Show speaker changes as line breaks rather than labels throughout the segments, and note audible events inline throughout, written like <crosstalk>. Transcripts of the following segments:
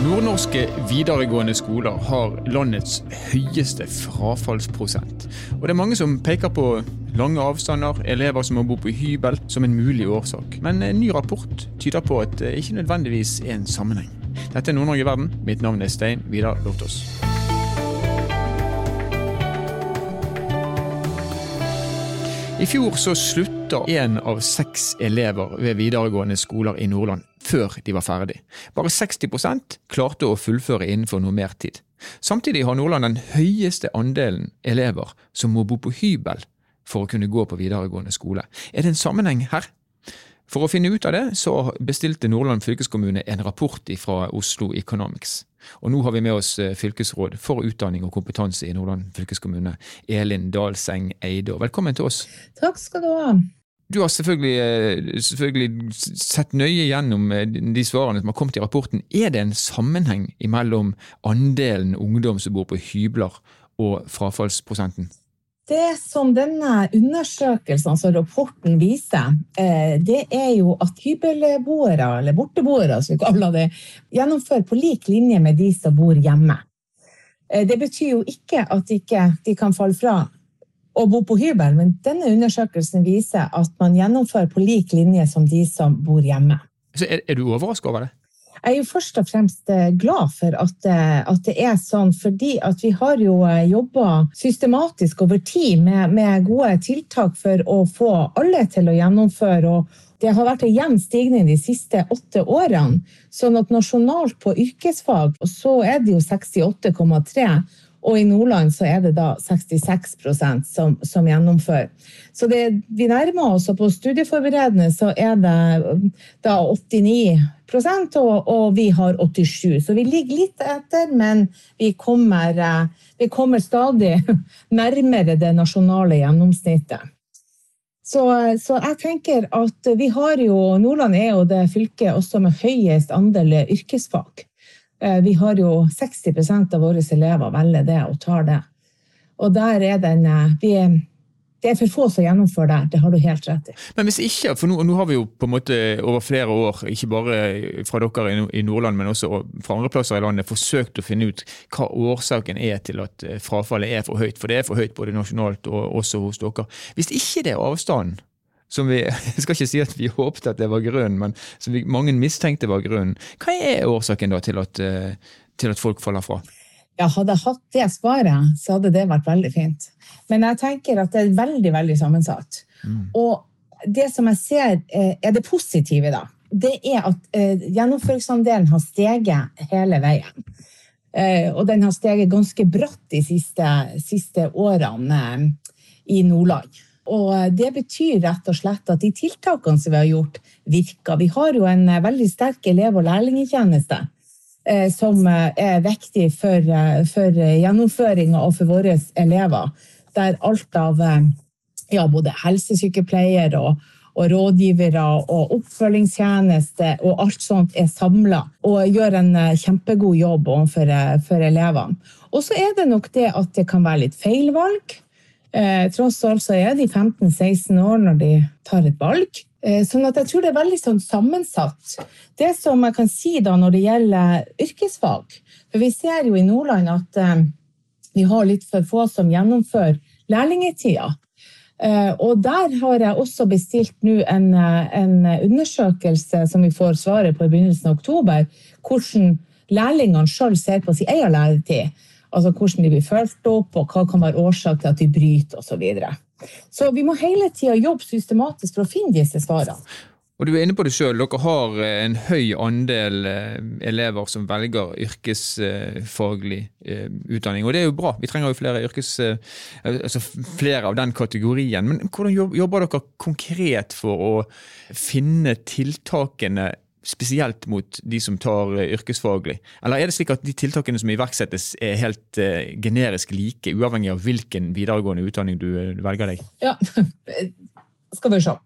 Nordnorske videregående skoler har landets høyeste frafallsprosent. Og det er mange som peker på lange avstander, elever som må bo på hybel, som en mulig årsak. Men en ny rapport tyder på at det ikke nødvendigvis er en sammenheng. Dette er Nord-Norge verden. Mitt navn er Stein Vidar Loftaas. I fjor så slutta én av seks elever ved videregående skoler i Nordland før de var ferdig. Bare 60% klarte å fullføre innenfor noe mer tid. Samtidig har Nordland den høyeste andelen elever som må bo på hybel for å kunne gå på videregående skole. Er det en sammenheng her? For å finne ut av det, så bestilte Nordland fylkeskommune en rapport fra Oslo Economics. Og nå har vi med oss eh, fylkesråd for utdanning og kompetanse i Nordland fylkeskommune, Elin Dalseng Eide. Velkommen til oss.
Takk skal du ha.
Du har selvfølgelig, eh, selvfølgelig, sett nøye gjennom eh, de svarene som har kommet i rapporten. Er det en sammenheng mellom andelen ungdom som bor på hybler og frafallsprosenten?
Det som denne undersøkelsen, altså rapporten, viser, eh, det er jo at hybelboere, eller borteboere som vi kaller det, gjennomfører på lik linje med de som bor hjemme. Det betyr jo ikke at de ikke kan falle fra å bo på hybel, men denne undersøkelsen viser at man gjennomfører på lik linje som de som bor hjemme.
Så er, er du overrasket over det?
Jeg er jo først og fremst eh, glad for at, eh, at det er sånn, fordi vi har jo eh, jobba systematisk over tid med, med, gode tiltak for å få alle til å gjennomføre. og det har vært en jevn stigning de siste åtte årene. sånn at nasjonalt på yrkesfag så er det jo 68,3 og i Nordland så er det da 66% som, som gjennomfører. Så det, vi nærmer oss, og på studieforberedende så er det da 89 og, og vi har 87 Så vi ligger litt etter, men vi kommer, vi kommer stadig <laughs> nærmere det nasjonale gjennomsnittet. Så, så, jeg tenker at vi har jo Nordland er jo det fylket også med høyest andel yrkesfag. Eh, vi har jo 60% av våre elever velger det og tar det. Og der er den eh, vi det er for få som gjennomfører det. Det har du helt rett i.
Men hvis ikke, for nå, nå, har vi jo på en måte over flere år, ikke bare fra dere i Nordland, men også fra andre plasser i landet, forsøkt å finne ut hva årsaken er til at eh, frafallet er for høyt. For det er for høyt både nasjonalt og også hos dere. Hvis ikke det er avstanden, som vi <laughs> Jeg skal ikke si at vi håpet at det var grunnen, men som vi, mange mistenkte var grunnen. Hva er årsaken da til at, eh, til at folk faller fra?
Ja, Hadde jeg hatt det svaret, så hadde det vært veldig fint. Men jeg tenker at det er veldig veldig sammensatt. Mm. Og det som jeg ser eh, er det positive, da, det er at eh, gjennomføringsandelen har steget hele veien. Og den har steget ganske bratt de siste, siste årene i Nordland. Og det betyr rett og slett at de tiltakene som vi har gjort, virker. Vi har jo en eh, veldig sterk elev- og lærlingtjeneste eh, som eh, er viktig for, for gjennomføringa og for våre elever. Der alt av ja, både helsesykepleier og, og rådgivere og oppfølgingstjeneste og alt sånt er samla og gjør en kjempegod jobb overfor for elevene. Og så er det nok det at det kan være litt feilvalg. Eh, tross alt så er de 15-16 år når de tar et valg. Eh, sånn at jeg tror det er veldig sånn sammensatt. Det som jeg kan si da når det gjelder yrkesfag For vi ser jo i Nordland at eh, vi har litt for få som gjennomfører lærlingetida. Eh, og der har jeg også bestilt nå en, eh, en, undersøkelse som vi får svaret på i begynnelsen av oktober, hvordan lærlingene sjøl ser på sin egen læretid. Altså hvordan de blir fulgt opp, og hva kan være årsak til at de bryter osv. Så, videre. så vi må hele tida jobbe systematisk for å finne disse svarene.
Og Du er inne på det selv, Dere har eh, en høy andel eh, elever som velger yrkesfaglig eh, utdanning. Og det er jo bra. Vi trenger jo flere, yrkes, altså flere av den kategorien. Men hvordan jobber dere konkret for å finne tiltakene spesielt mot de som tar uh, yrkesfaglig? Eller er det slik at de tiltakene som iverksettes er helt uh, generisk like, uavhengig av hvilken videregående utdanning du, uh, velger deg?
Ja, <laughs> skal vi se.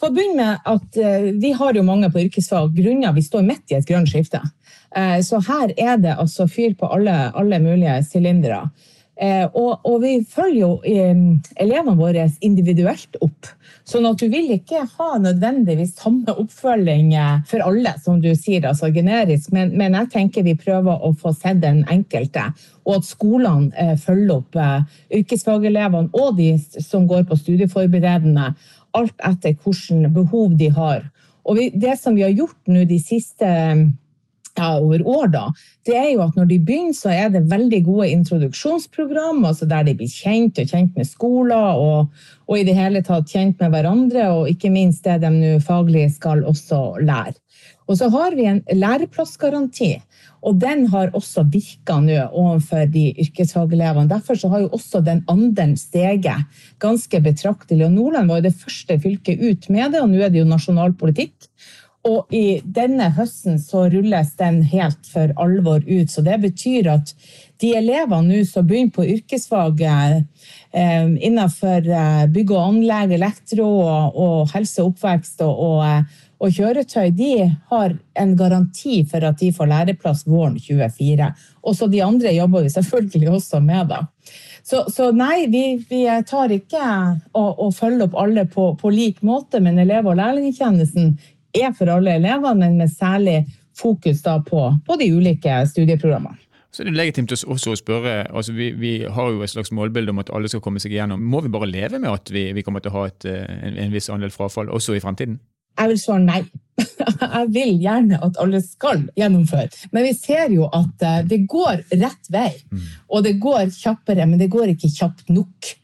For å begynne med at Vi har jo mange på yrkesfag grunnet vi står midt i et grønt skifte. Så her er det altså fyr på alle, alle mulige sylindere. Eh, og, og, vi følger jo elevene våre individuelt opp. Sånn at du vil ikke ha nødvendigvis samme oppfølging eh, for alle, som du sier, altså generisk. Men, men jeg tenker vi prøver å få sett den enkelte, og at skolene eh, følger opp yrkesfagelevene og de som går på studieforberedende, alt etter hvilke behov de har. Og vi, det som vi har gjort nå de siste ja, over år, da, det er jo at når de begynner, så er det veldig gode introduksjonsprogram, altså der de blir kjent og kjent med skoler og, og, i det hele tatt kjent med hverandre, og ikke minst det de nå faglig skal også lære. Og så har vi en læreplassgaranti, og den har også virka nå overfor de yrkesfagelevene. Derfor så har jo også den andelen steget ganske betraktelig. Og Nordland var jo det første fylket ut med det, og nå er det jo nasjonal politikk. Og i denne høsten så rulles den helt for alvor ut. Så det betyr at de elevene nå som begynner på yrkesfaget eh, innenfor eh, bygg og anlegg, elektro og, helse og oppvekst og, og, eh, kjøretøy, de har en garanti for at de får læreplass våren 24. Og så de andre jobber vi selvfølgelig også med, da. Så, så nei, vi, vi, tar ikke å følge opp alle på, på lik måte, men elev- og lærlingtjenesten er for alle elevene, men med særlig fokus på, på, de ulike studieprogrammene.
Så er det legitimt også å spørre, altså vi, vi, har jo et slags målbilde om at alle skal komme seg igjennom. Må vi bare leve med at vi, vi kommer til å ha et, eh, en, en, viss andel frafall også i fremtiden?
Jeg vil svare nei. <laughs> Jeg vil gjerne at alle skal gjennomføre. Men vi ser jo at eh, det går rett vei. Mm. Og det går kjappere, men det går ikke kjapt nok.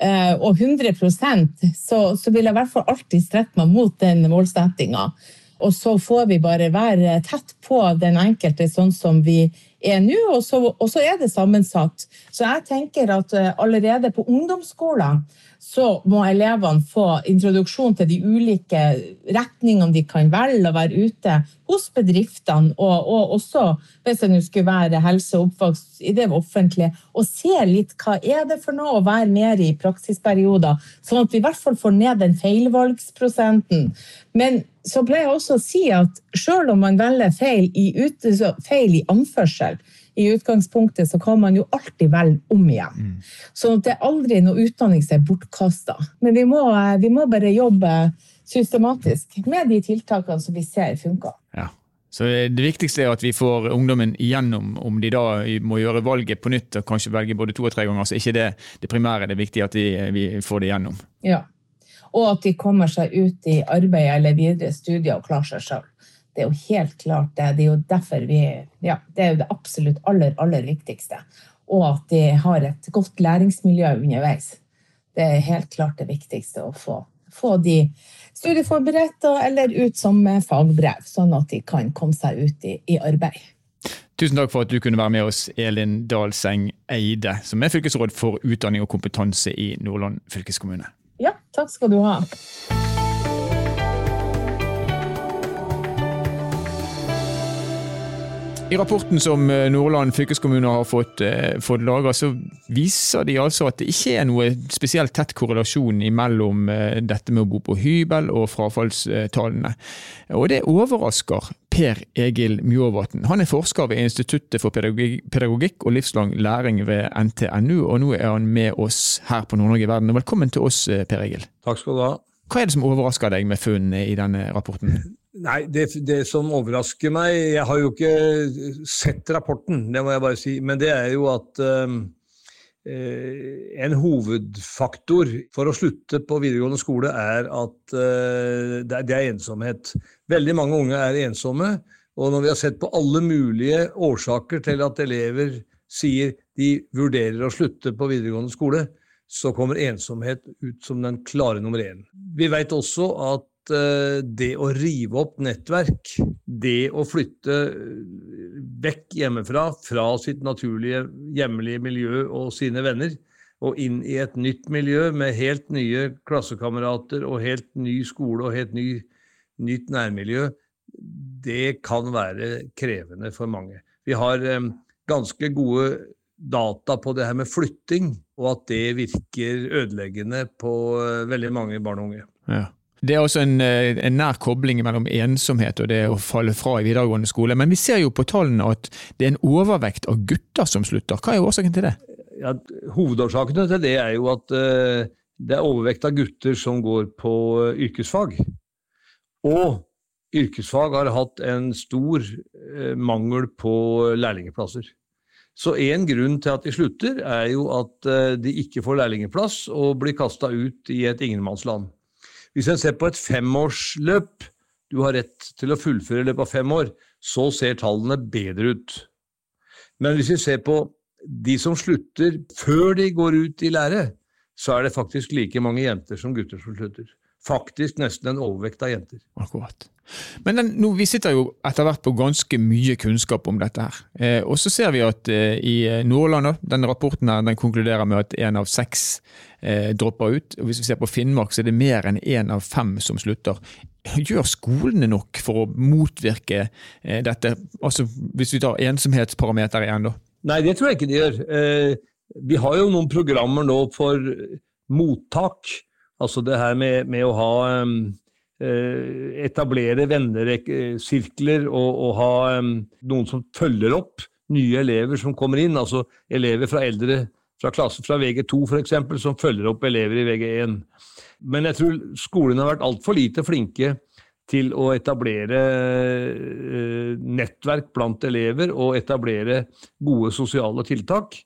Eh, og 100% så, så vil jeg i hvert fall alltid strette meg mot den målsettinga. Og så får vi bare være tett på den enkelte sånn som vi er nå, og så, og så er det sammensatt. Så jeg tenker at eh, allerede på ungdomsskolen så må elevene få introduksjon til de ulike retningene de kan velge å være ute hos bedriftene, og, og også hvis det nå skulle være helse og oppvokst i det offentlige, og se litt hva er det for noe å være mer i praksisperioder, sånn at vi i hvert fall får ned den feilvalgsprosenten. Men så pleier jeg også å si at selv om man velger feil i, ut, feil i anførsel, i utgangspunktet så kan man jo alltid velge om igjen. Mm. Så det er aldri noe utdanning som er bortkasta. Men vi må, eh, vi må, bare jobbe systematisk med de tiltakene som vi ser funker.
Ja. Så Det viktigste er at vi får ungdommen igjennom, om de da må gjøre valget på nytt og kanskje velge både to og tre ganger. så ikke det det primære, det er viktig at vi, vi får det igjennom.
Ja, Og at de kommer seg ut i arbeid eller videre studier og klarer seg sjøl. Det er jo helt klart det. Det er jo derfor vi Ja, det er jo det absolutt aller, aller viktigste. Og at de har et godt læringsmiljø underveis. Det er helt klart det viktigste å få, få de studieforberedt eller ut som fagbrev, sånn at de kan komme seg ut i, i arbeid.
Tusen takk for at du kunne være med oss, Elin Dalseng Eide, som er fylkesråd for utdanning og kompetanse i Nordland fylkeskommune.
Ja, takk skal du ha.
I rapporten som eh, Nordland fylkeskommune har fått, eh, fått laga, så viser de altså at det ikke er noe spesielt tett korrelasjon mellom eh, dette med å bo på hybel og frafallstallene. Og det overrasker Per Egil Mjåvatn. Han er forsker ved Instituttet for pedagogikk og livslang læring ved NTNU, og nå er han med oss her på Nord-Norge i verden. Velkommen til oss, Per Egil.
Takk skal du ha.
Hva er det som overrasker deg med funnene i denne rapporten? <laughs>
Nei, det, det, som overrasker meg Jeg har jo ikke sett rapporten, det må jeg bare si. Men det er jo at um, en hovedfaktor for å slutte på videregående skole er at uh, det, er, ensomhet. Veldig mange unge er ensomme. Og når vi har sett på alle mulige årsaker til at elever sier de vurderer å slutte på videregående skole, så kommer ensomhet ut som den klare nummer én. Vi vet også at Eh, det å rive opp nettverk, det å flytte eh, vekk hjemmefra, fra sitt naturlige hjemlige miljø og sine venner, og inn i et nytt miljø med helt nye klassekamerater og helt ny skole og helt ny, nytt nærmiljø, det kan være krevende for mange. Vi har eh, ganske gode data på det her med flytting, og at det virker ødeleggende på veldig mange barn og unge.
Ja. Det er også en, eh, en, nær kobling mellom ensomhet og det å falle fra i videregående skole. Men vi ser jo på tallene at det er en overvekt av gutter som slutter. Hva er årsaken til det?
Ja, hovedårsakene til det er jo at uh, det er overvekt av gutter som går på uh, yrkesfag. Og yrkesfag har hatt en stor uh, mangel på lærlingeplasser. Så én grunn til at de slutter, er jo at de ikke får lærlingeplass og blir kasta ut i et ingenmannsland. Hvis en ser på et femårsløp, du har rett til å fullføre i løpet av fem år, så ser tallene bedre ut. Men hvis vi ser på de som slutter før de går ut i lære, så er det faktisk like mange jenter som gutter som slutter. Faktisk nesten en overvekt av jenter.
Akkurat. Men den, nå, vi sitter jo etter hvert på ganske mye kunnskap om dette. her. Eh, og så ser vi at eh, i eh, Nordland, den rapporten her, den konkluderer med at én av seks eh, dropper ut. Og Hvis vi ser på Finnmark, så er det mer enn én av fem som slutter. Gjør skolene nok for å motvirke eh, dette? Altså, Hvis vi tar ensomhetsparameter igjen, da?
Nei, det tror jeg ikke de gjør. Eh, vi har jo noen programmer nå for mottak. Altså det her med, med å ha eh, Etablere vennesirkler og, og, ha noen som følger opp nye elever som kommer inn. Altså elever fra eldre fra klassen fra VG2 f.eks. som følger opp elever i VG1. Men jeg tror skolene har vært altfor lite flinke til å etablere eh, nettverk blant elever og etablere gode sosiale tiltak.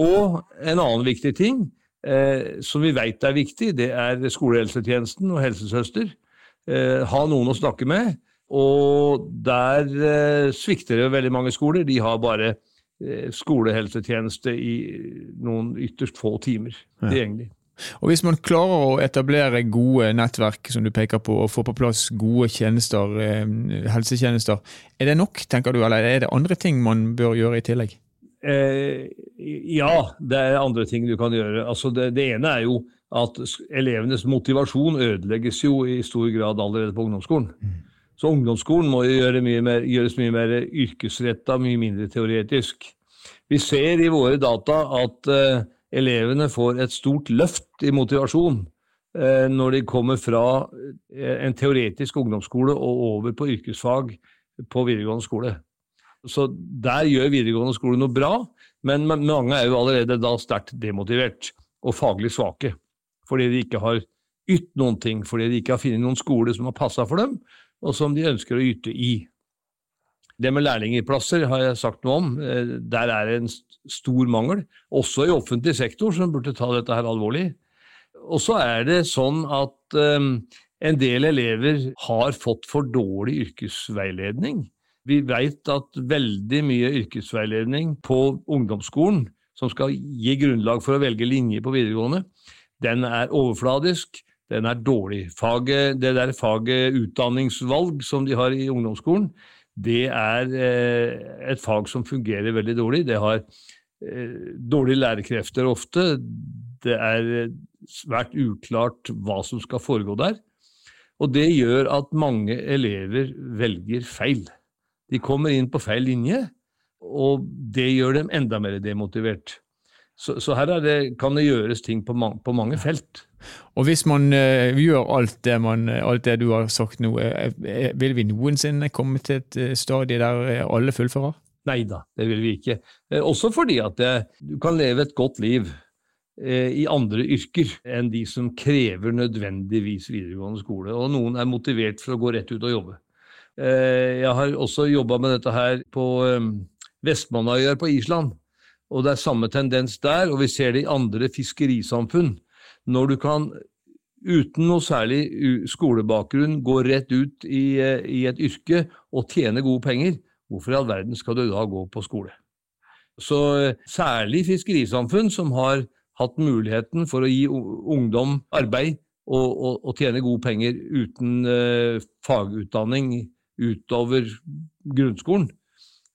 Og en annen viktig ting eh, som vi vet er viktig, det er skolehelsetjenesten og helsesøster. Eh, ha noen å snakke med. Og der eh, svikter det veldig mange skoler. De har bare eh, skolehelsetjeneste i noen ytterst få timer tilgjengelig. Ja.
Og Hvis man klarer å etablere gode nettverk som du peker på, og få på plass gode tjenester, eh, helsetjenester, er det nok, tenker du, eller er det andre ting man bør gjøre i tillegg?
Eh, ja, det er andre ting du kan gjøre. Altså det, det, ene er jo at elevenes motivasjon ødelegges jo i stor grad allerede på ungdomsskolen. Mm. Så ungdomsskolen må gjøre mye mer, gjøres mye mer yrkesretta, mye mindre teoretisk. Vi ser i våre data at eh, elevene får et stort løft i motivasjon eh, når de kommer fra eh, en teoretisk ungdomsskole og over på yrkesfag på videregående skole. Så der gjør videregående skole noe bra, men mange er jo allerede da sterkt demotivert og faglig svake. Fordi de ikke har ytt noen ting, fordi de ikke har funnet noen skole som har passa for dem, og som de ønsker å yte i. Det med lærlingplasser har jeg sagt noe om. Eh, der er det en stor mangel, også i offentlig sektor, som burde ta dette her alvorlig. Og så er det sånn at um, en del elever har fått for dårlig yrkesveiledning. Vi veit at veldig mye yrkesveiledning på ungdomsskolen, som skal gi grunnlag for å velge linje på videregående, den er overfladisk, den er dårlig. Faget, det der faget utdanningsvalg som de har i ungdomsskolen, det er eh, et fag som fungerer veldig dårlig. Det har eh, dårlige lærekrefter ofte. Det er eh, svært uklart hva som skal foregå der. Og det gjør at mange elever velger feil. De kommer inn på feil linje, og det gjør dem enda mer demotivert. Så, så her det, kan det gjøres ting på, man, på mange felt.
Og hvis man uh, gjør alt det, man, alt det, du har sagt nå, uh, vil vi noensinne komme til et uh, stadie der alle fullfører?
Nei da, det vil vi ikke. også fordi at du kan leve et godt liv i andre yrker enn de som krever nødvendigvis videregående skole. Og noen er motivert for å gå rett ut og jobbe. Jeg har også jobba med dette her på Vestmannaøyer på Island. Og det er samme tendens der, og vi ser det i andre fiskerisamfunn. Når du kan uten noe særlig skolebakgrunn gå rett ut i, eh, i, et yrke og tjene gode penger, hvorfor i all verden skal du da gå på skole? Så eh, særlig fiskerisamfunn som har hatt muligheten for å gi ungdom arbeid og, og, og tjene gode penger uten uh, fagutdanning utover grunnskolen,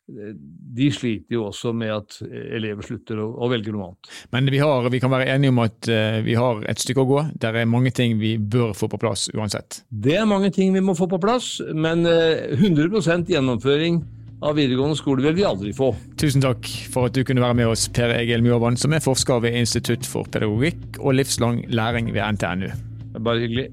de sliter jo også med at elever slutter å, å velge noe annet.
Men vi, har, vi, kan være enige om at uh, vi har et stykke å gå. Det er mange ting vi bør få på plass uansett.
Det er mange ting vi må få på plass, men uh, eh, 100% gjennomføring av videregående skole vil vi aldri få.
Tusen takk for at du kunne være med oss, Per Egil Mjåvann, som er forsker ved Institutt for pedagogikk og livslang læring ved NTNU.
Det er bare hyggelig.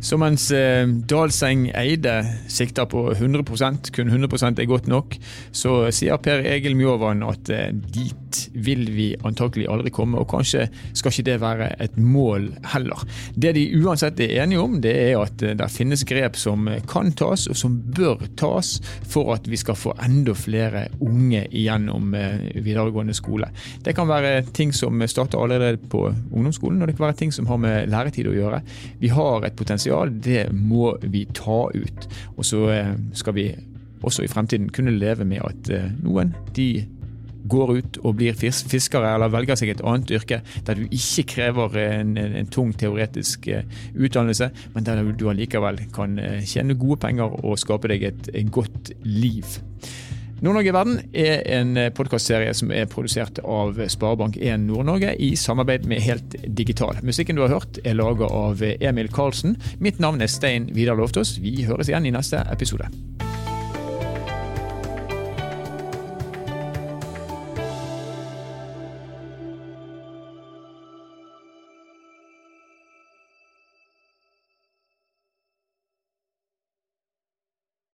Så mens eh, Dalseng Eide sikter på 100% kun 100 er godt nok, så sier Per Egil Mjåvann at eh, de dit vil vi antakelig aldri komme, og kanskje skal ikke det være et mål heller. Det de uansett er enige om, det er at det finnes grep som kan tas, og som bør tas, for at vi skal få enda flere unge igjennom eh, videregående skole. Det kan være ting som starter allerede på ungdomsskolen, og det kan være ting som har med læretid å gjøre. Vi har et potensial, det må vi ta ut. Og så eh, skal vi også i fremtiden kunne leve med at eh, noen de går ut og blir fiskere eller velger seg et annet yrke der du ikke krever en, en tung teoretisk eh, utdannelse, men der du allikevel kan eh, tjene gode penger og skape deg et, et godt liv. Nord-Norge i verden er en podkastserie som er produsert av Sparebank1 Nord-Norge i samarbeid med Helt Digital. Musikken du har hørt er laga av Emil Karlsen. Mitt navn er Stein Vidar Loftaas. Vi høres igjen i neste episode.